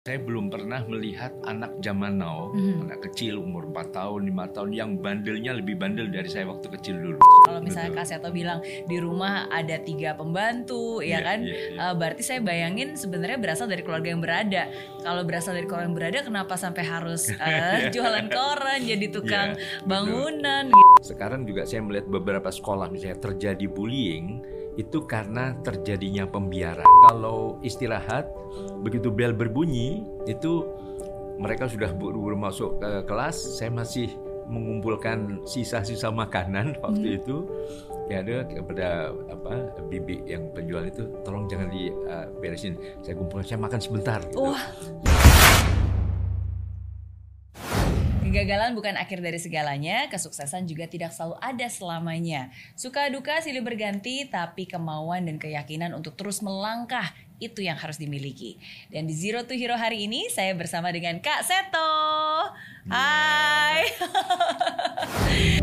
Saya belum pernah melihat anak zaman now, Mhm. anak kecil umur 4 tahun, 5 tahun yang bandelnya lebih bandel dari saya waktu kecil dulu. Kalau misalnya Betul. Kak Seto bilang di rumah ada tiga pembantu, ya Iya, kan? iya, iya. Eh, berarti saya bayangin sebenarnya berasal dari keluarga yang berada. Kalau berasal dari keluarga yang berada, kenapa sampai harus eh, jualan koran, jadi tukang betul. bangunan? Sekarang juga saya melihat beberapa sekolah misalnya terjadi bullying itu karena terjadinya pembiaran. Kalau istirahat begitu bel berbunyi itu mereka sudah buru-buru masuk ke kelas, saya masih mengumpulkan sisa-sisa makanan waktu itu ya ada kepada apa bibi yang penjual itu tolong jangan diberesin saya kumpulkan saya makan sebentar gitu. Wah. Kegagalan bukan akhir dari segalanya, kesuksesan juga tidak selalu ada selamanya. Suka duka silih berganti, tapi kemauan dan keyakinan untuk terus melangkah itu yang harus dimiliki. Dan di Zero to Hero hari ini saya bersama dengan Kak Seto. Hai.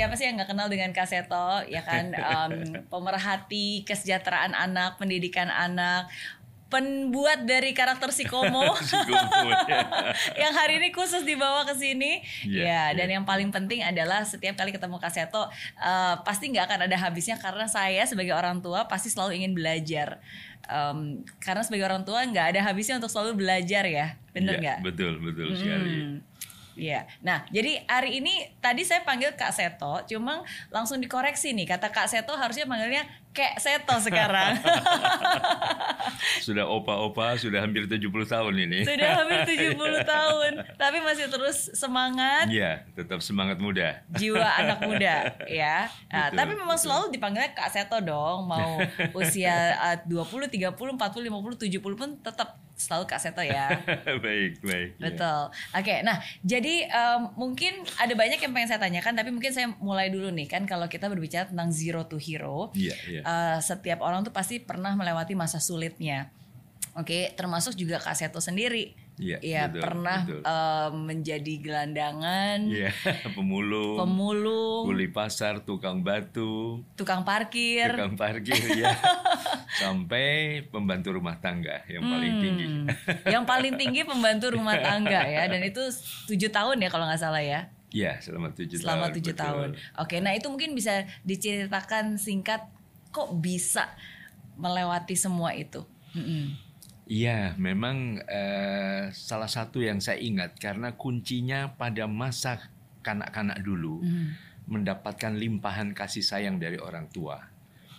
Siapa sih yang nggak kenal dengan Kak Seto, ya kan? Em, pemerhati kesejahteraan anak, pendidikan anak, pembuat dari karakter si Komo. yang hari ini khusus dibawa ke sini. Iya, ya, dan iya. yang paling penting adalah setiap kali ketemu Kak Seto eh, pasti nggak akan ada habisnya karena saya sebagai orang tua pasti selalu ingin belajar. Em, karena sebagai orang tua nggak ada habisnya untuk selalu belajar ya, bener Ya, nggak? betul betul sekali Hmm. Iya. Nah, jadi hari ini tadi saya panggil Kak Seto, cuma langsung dikoreksi nih. Kata Kak Seto harusnya manggilnya Kek Seto sekarang. sudah opa-opa sudah hampir 70 tahun ini Sudah hampir 70 tahun, tapi masih terus semangat. Iya, tetap semangat muda. jiwa anak muda ya. Nah, Betul, tapi memang betul. selalu dipanggilnya Kak Seto dong. Mau usia uh, 20, 30, 40, 50, 70 pun tetap selalu Kak Seto ya. baik, baik. ya. Betul. Oke, nah jadi em, mungkin ada banyak yang pengen saya tanyakan, tapi mungkin saya mulai dulu nih kan kalau kita berbicara tentang zero to hero, Iya, iya. Eh, setiap orang tuh pasti pernah melewati masa sulitnya. Oke, termasuk juga Kak Seto sendiri. Iya, Ya betul, pernah betul. em, menjadi gelandangan, Iya, pemulung, pemulung, kuli pasar, tukang batu, tukang parkir. tukang parkir ya. Sampai pembantu rumah tangga yang paling tinggi. Hmm, yang paling tinggi pembantu rumah tangga ya, dan itu tujuh tahun ya kalau nggak salah ya. Iya, selama tujuh tahun. selama tujuh tahun. Oke, nah itu mungkin bisa diceritakan singkat kok bisa melewati semua itu. Iya, memang eh, salah satu yang saya ingat karena kuncinya pada masa kanak-kanak dulu Hmm. mendapatkan limpahan kasih sayang dari orang tua.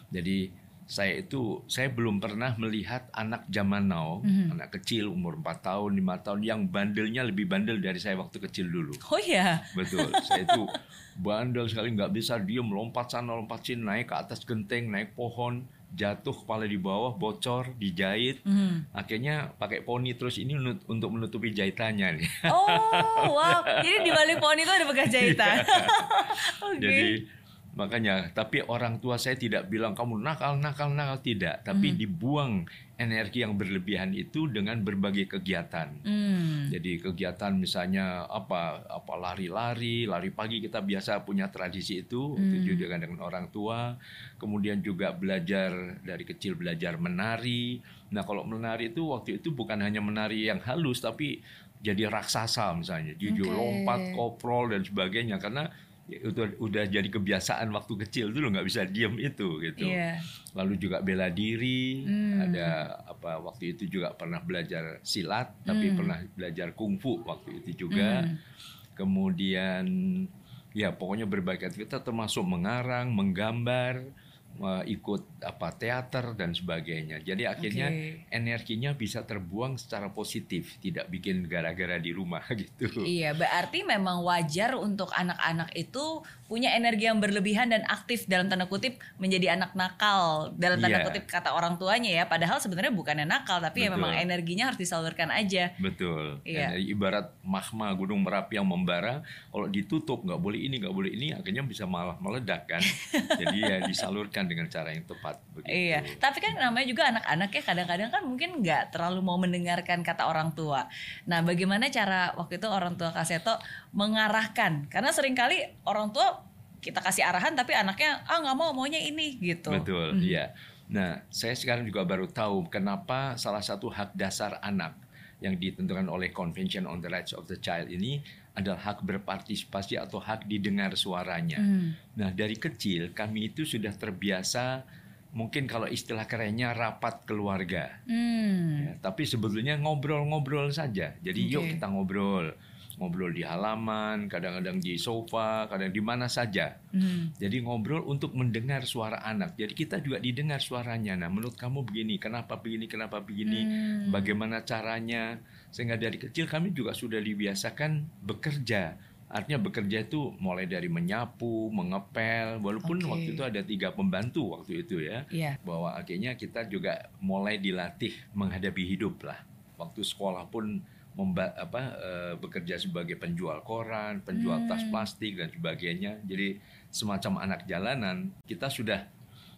Jadi saya itu saya belum pernah melihat anak zaman now, Mhm. anak kecil umur 4 tahun, 5 tahun yang bandelnya lebih bandel dari saya waktu kecil dulu. Oh ya, Betul, saya itu bandel sekali nggak bisa diem lompat sana lompat sini naik ke atas genteng naik pohon jatuh kepala di bawah bocor dijahit Mhm. akhirnya pakai poni terus ini untuk menutupi jahitannya nih. Oh, wow. Jadi di balik pohon itu ada bekas jahitan. Oke. Iya. Jadi makanya tapi orang tua saya tidak bilang kamu nakal nakal nakal tidak, tapi dibuang energi yang berlebihan itu dengan berbagai kegiatan. Hmm. Jadi kegiatan misalnya apa apa lari-lari, lari pagi kita biasa punya tradisi itu Hmm. itu juga dengan orang tua. Kemudian juga belajar dari kecil belajar menari. Nah, kalau menari itu waktu itu bukan hanya menari yang halus tapi jadi raksasa misalnya. Jadi Oke. lompat, koprol dan sebagainya karena itu udah jadi kebiasaan waktu kecil dulu nggak bisa diem itu gitu Iya. lalu juga bela diri Hmm. ada apa waktu itu juga pernah belajar silat tapi Hmm. pernah belajar kungfu waktu itu juga Hmm. kemudian ya pokoknya berbagai aktivitas termasuk mengarang menggambar ikut apa teater dan sebagainya jadi akhirnya Oke. energinya bisa terbuang secara positif tidak bikin gara-gara di rumah gitu Iya, berarti memang wajar untuk anak-anak itu punya energi yang berlebihan dan aktif dalam tanda kutip menjadi anak nakal dalam tanda Iya. kutip kata orang tuanya ya padahal sebenarnya bukannya nakal tapi ya memang energinya harus disalurkan aja Betul. Iya. Dan ibarat magma gunung merapi yang membara, kalau ditutup nggak boleh ini nggak boleh ini, akhirnya bisa malah meledak kan. Jadi ya disalurkan dengan cara yang tepat. Begitu. Iya, tapi kan namanya juga anak-anak ya kadang-kadang kan mungkin nggak terlalu mau mendengarkan kata orang tua. Nah, bagaimana cara waktu itu orang tua Kaseto mengarahkan? Karena sering kali orang tua kita kasih arahan tapi anaknya ah nggak mau maunya ini gitu. Betul, iya. Nah, saya sekarang juga baru tahu kenapa salah satu hak dasar anak yang ditentukan oleh Convention on the Rights of the Child ini adalah hak berpartisipasi atau hak didengar suaranya. Hmm. Nah, dari kecil kami itu sudah terbiasa mungkin kalau istilah kerennya rapat keluarga. Hmm. Ya, tapi sebetulnya ngobrol-ngobrol saja. Jadi yuk Oke. kita ngobrol. Ngobrol di halaman, kadang-kadang di sofa, kadang di mana saja. Hmm. Jadi ngobrol untuk mendengar suara anak. Jadi kita juga didengar suaranya. Nah, menurut kamu begini, kenapa begini, kenapa begini, Hmm. bagaimana caranya? Sehingga dari kecil kami juga sudah dibiasakan bekerja. Artinya bekerja itu mulai dari menyapu, mengepel, walaupun Oke. waktu itu ada tiga pembantu waktu itu ya Iya. bahwa akhirnya kita juga mulai dilatih menghadapi hidup lah. Waktu sekolah pun memba- apa eh, bekerja sebagai penjual koran, penjual tas Hmm. plastik dan sebagainya. Jadi semacam anak jalanan kita sudah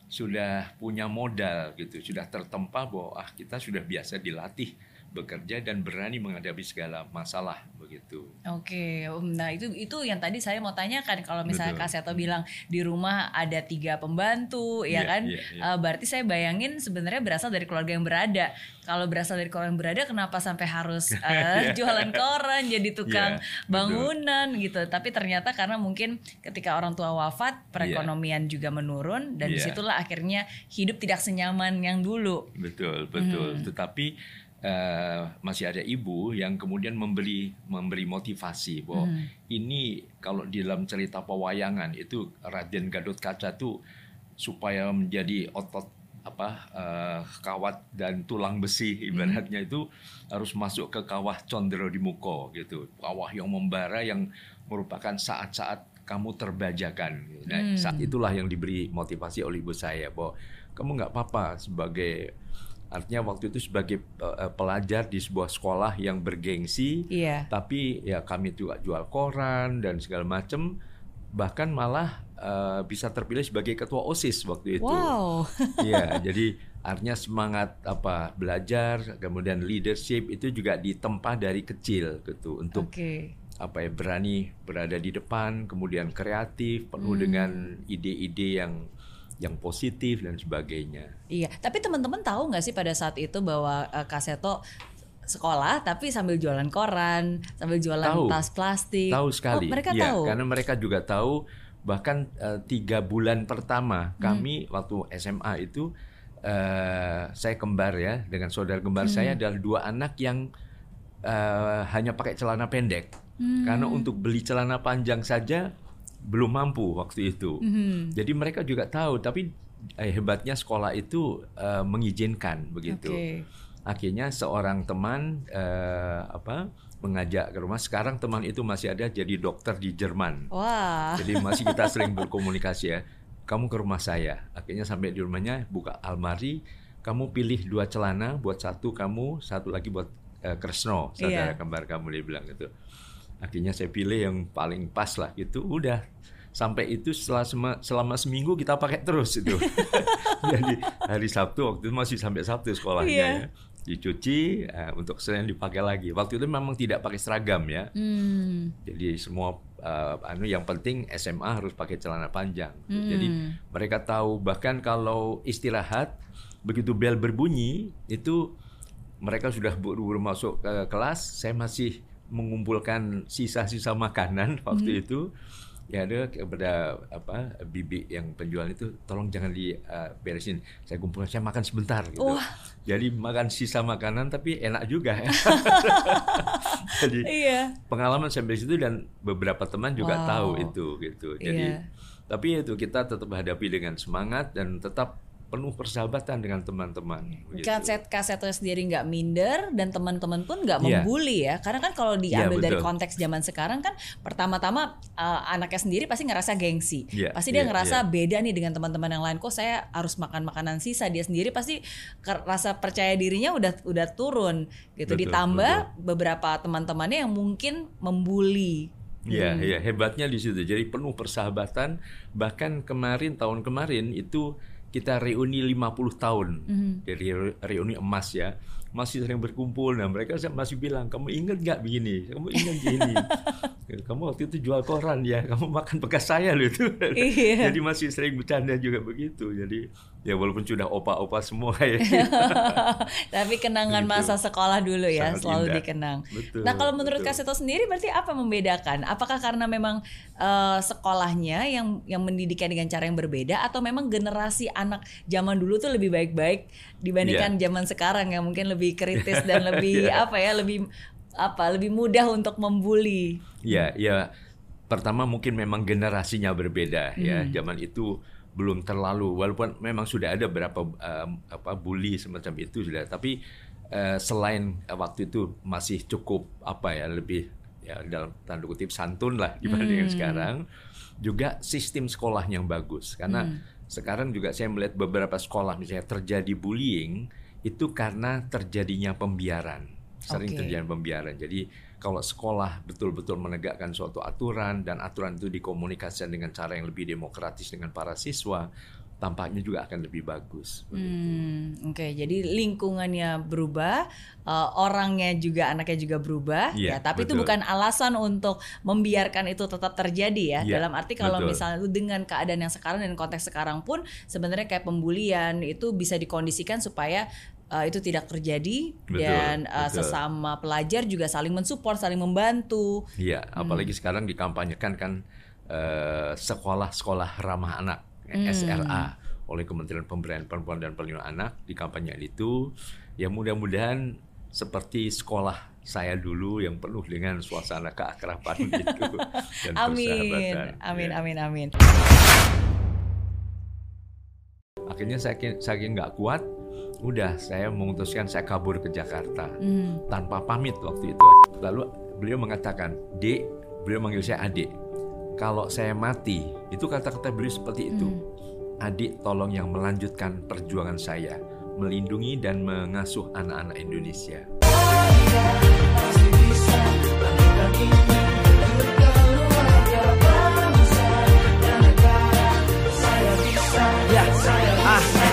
sudah punya modal gitu, sudah tertempa bahwa ah kita sudah biasa dilatih bekerja dan berani menghadapi segala masalah begitu. Oke, um, nah itu itu yang tadi saya mau tanyakan kalau misalnya Betul. Kak Seto bilang di rumah ada tiga pembantu, ya Iya, kan? iya, iya. Eh, berarti saya bayangin sebenarnya berasal dari keluarga yang berada. Kalau berasal dari keluarga yang berada, kenapa sampai harus eh, jualan koran, jadi tukang betul. bangunan gitu? Tapi ternyata karena mungkin ketika orang tua wafat, perekonomian juga menurun dan Iya. di situlah akhirnya hidup tidak senyaman yang dulu. Betul, betul. Hmm. Tetapi eh, masih ada ibu yang kemudian memberi memberi motivasi bahwa Hmm. ini kalau di dalam cerita pewayangan itu Raden Gatot Kaca tuh supaya menjadi otot apa eh, kawat dan tulang besi ibaratnya itu harus masuk ke kawah Condro di Muko gitu kawah yang membara yang merupakan saat-saat kamu terbajakan nah Hmm. saat itulah yang diberi motivasi oleh ibu saya bahwa kamu nggak apa-apa sebagai artinya waktu itu sebagai eh, pelajar di sebuah sekolah yang bergengsi Iya. tapi ya kami juga jual koran dan segala macam bahkan malah eh, bisa terpilih sebagai ketua osis waktu itu Wow. Iya, jadi artinya semangat apa belajar, kemudian leadership itu juga ditempa dari kecil gitu untuk Oke. apa ya berani berada di depan, kemudian kreatif, penuh Hmm. dengan ide-ide yang yang positif dan sebagainya. Iya, tapi teman-teman tahu nggak sih pada saat itu bahwa eh, Kak Seto sekolah tapi sambil jualan koran, sambil jualan Tahu. tas plastik. Tahu sekali. Oh, mereka Iya, tahu. Karena mereka juga tahu bahkan eh, tiga bulan pertama Hmm. kami waktu SMA itu eh, saya kembar ya dengan saudara kembar Hmm. saya adalah dua anak yang eh, hanya pakai celana pendek. Hmm. Karena untuk beli celana panjang saja belum mampu waktu itu. Mhm. Jadi mereka juga tahu, tapi eh, hebatnya sekolah itu eh, mengizinkan begitu. Oke. Akhirnya seorang teman eh, apa mengajak ke rumah. Sekarang teman itu masih ada jadi dokter di Jerman. Wah. Jadi masih kita sering berkomunikasi ya. Kamu ke rumah saya. Akhirnya sampai di rumahnya buka almari. Kamu pilih dua celana, buat satu kamu, satu lagi buat eh, Kresno, saudara Iya. kembar kamu dia bilang gitu. Akhirnya saya pilih yang paling pas lah gitu. Udah sampai itu setelah sema- selama seminggu kita pakai terus itu. Jadi hari Sabtu waktu itu masih sampai Sabtu sekolahnya Iya. ya. Dicuci eh, untuk Senin dipakai lagi. Waktu itu memang tidak pakai seragam ya. Hmm. Jadi semua uh, anu yang penting SMA harus pakai celana panjang. Hmm. Jadi mereka tahu bahkan kalau istirahat begitu bel berbunyi itu mereka sudah buru-buru masuk ke kelas. Saya masih mengumpulkan sisa-sisa makanan waktu itu. Ya ada kepada apa bibi yang penjual itu tolong jangan diberesin. Saya kumpulkan saya makan sebentar gitu. Wah. Jadi makan sisa makanan tapi enak juga ya. Jadi Iya. pengalaman sampai situ dan beberapa teman juga Wow. tahu itu gitu. Jadi Iya. tapi itu kita tetap hadapi dengan semangat dan tetap penuh persahabatan dengan teman-teman. begitu. Kaset kasetnya sendiri nggak minder dan teman-teman pun nggak Iya. membuli ya. Karena kan kalau Iya, diambil dari betul. konteks zaman sekarang kan pertama-tama uh, anaknya sendiri pasti ngerasa gengsi. Iya, pasti dia iya, ngerasa iya. beda nih dengan teman-teman yang lain. Kok saya harus makan makanan sisa? Dia sendiri pasti rasa percaya dirinya udah udah turun gitu. Betul, Ditambah beberapa teman-temannya yang mungkin membuli. Iya, Hmm. iya hebatnya di situ. Jadi penuh persahabatan. Bahkan kemarin tahun kemarin itu kita reuni 50 tahun. Mhm. Jadi re- reuni emas ya. Masih sering berkumpul. Nah mereka masih bilang, kamu ingat nggak begini? Kamu ingat gini? kamu waktu itu jual koran ya. Kamu makan bekas saya loh itu. Iya. Jadi masih sering bercanda juga begitu. Jadi ya walaupun sudah opa-opa semua ya. Tapi kenangan Begitu. masa sekolah dulu ya Sangat selalu indah. dikenang. Betul, nah kalau menurut betul. Kak sendiri berarti apa membedakan? Apakah karena memang eh, sekolahnya yang yang mendidiknya dengan cara yang berbeda atau memang generasi anak zaman dulu tuh lebih baik-baik dibandingkan zaman sekarang yang mungkin lebih kritis dan lebih Iya. apa ya lebih apa lebih mudah untuk membuli. Ya, ya. Pertama mungkin memang generasinya berbeda ya. Hmm. Zaman itu belum terlalu walaupun memang sudah ada beberapa um, apa bully semacam itu sudah, tapi eh, selain eh, waktu itu masih cukup apa ya lebih ya dalam tanda kutip santun lah dibandingkan Hmm. sekarang. Juga sistem sekolah yang bagus karena Hmm. sekarang juga saya melihat beberapa sekolah misalnya terjadi bullying itu karena terjadinya pembiaran sering Oke. terjadi pembiaran. Jadi kalau sekolah betul-betul menegakkan suatu aturan dan aturan itu dikomunikasikan dengan cara yang lebih demokratis dengan para siswa, tampaknya juga akan lebih bagus. Hmm, Oke, jadi lingkungannya berubah, eh, orangnya juga anaknya juga berubah, Iya, ya. Tapi itu betul. bukan alasan untuk membiarkan itu tetap terjadi ya. Iya, Dalam arti kalau betul. misalnya itu dengan keadaan yang sekarang dan konteks sekarang pun sebenarnya kayak pembulian itu bisa dikondisikan supaya eh, itu tidak terjadi Betul, dan eh, betul. sesama pelajar juga saling mensupport, saling membantu. Iya, apalagi sekarang dikampanyekan kan eh, sekolah-sekolah ramah anak SRA oleh Kementerian Pemberdayaan Perempuan dan Perlindungan Anak di kampanye itu. Ya mudah-mudahan seperti sekolah saya dulu yang penuh dengan suasana keakraban gitu dan Amin, amin, Ya. amin, amin. Akhirnya saya saking nggak kuat, udah saya memutuskan saya kabur ke Jakarta Hmm. tanpa pamit waktu itu. Lalu beliau mengatakan, "Dek," beliau manggil saya Adik. Kalau saya mati, itu kata-kata beliau seperti itu. Adik tolong yang melanjutkan perjuangan saya, melindungi dan mengasuh anak-anak Indonesia. Ya,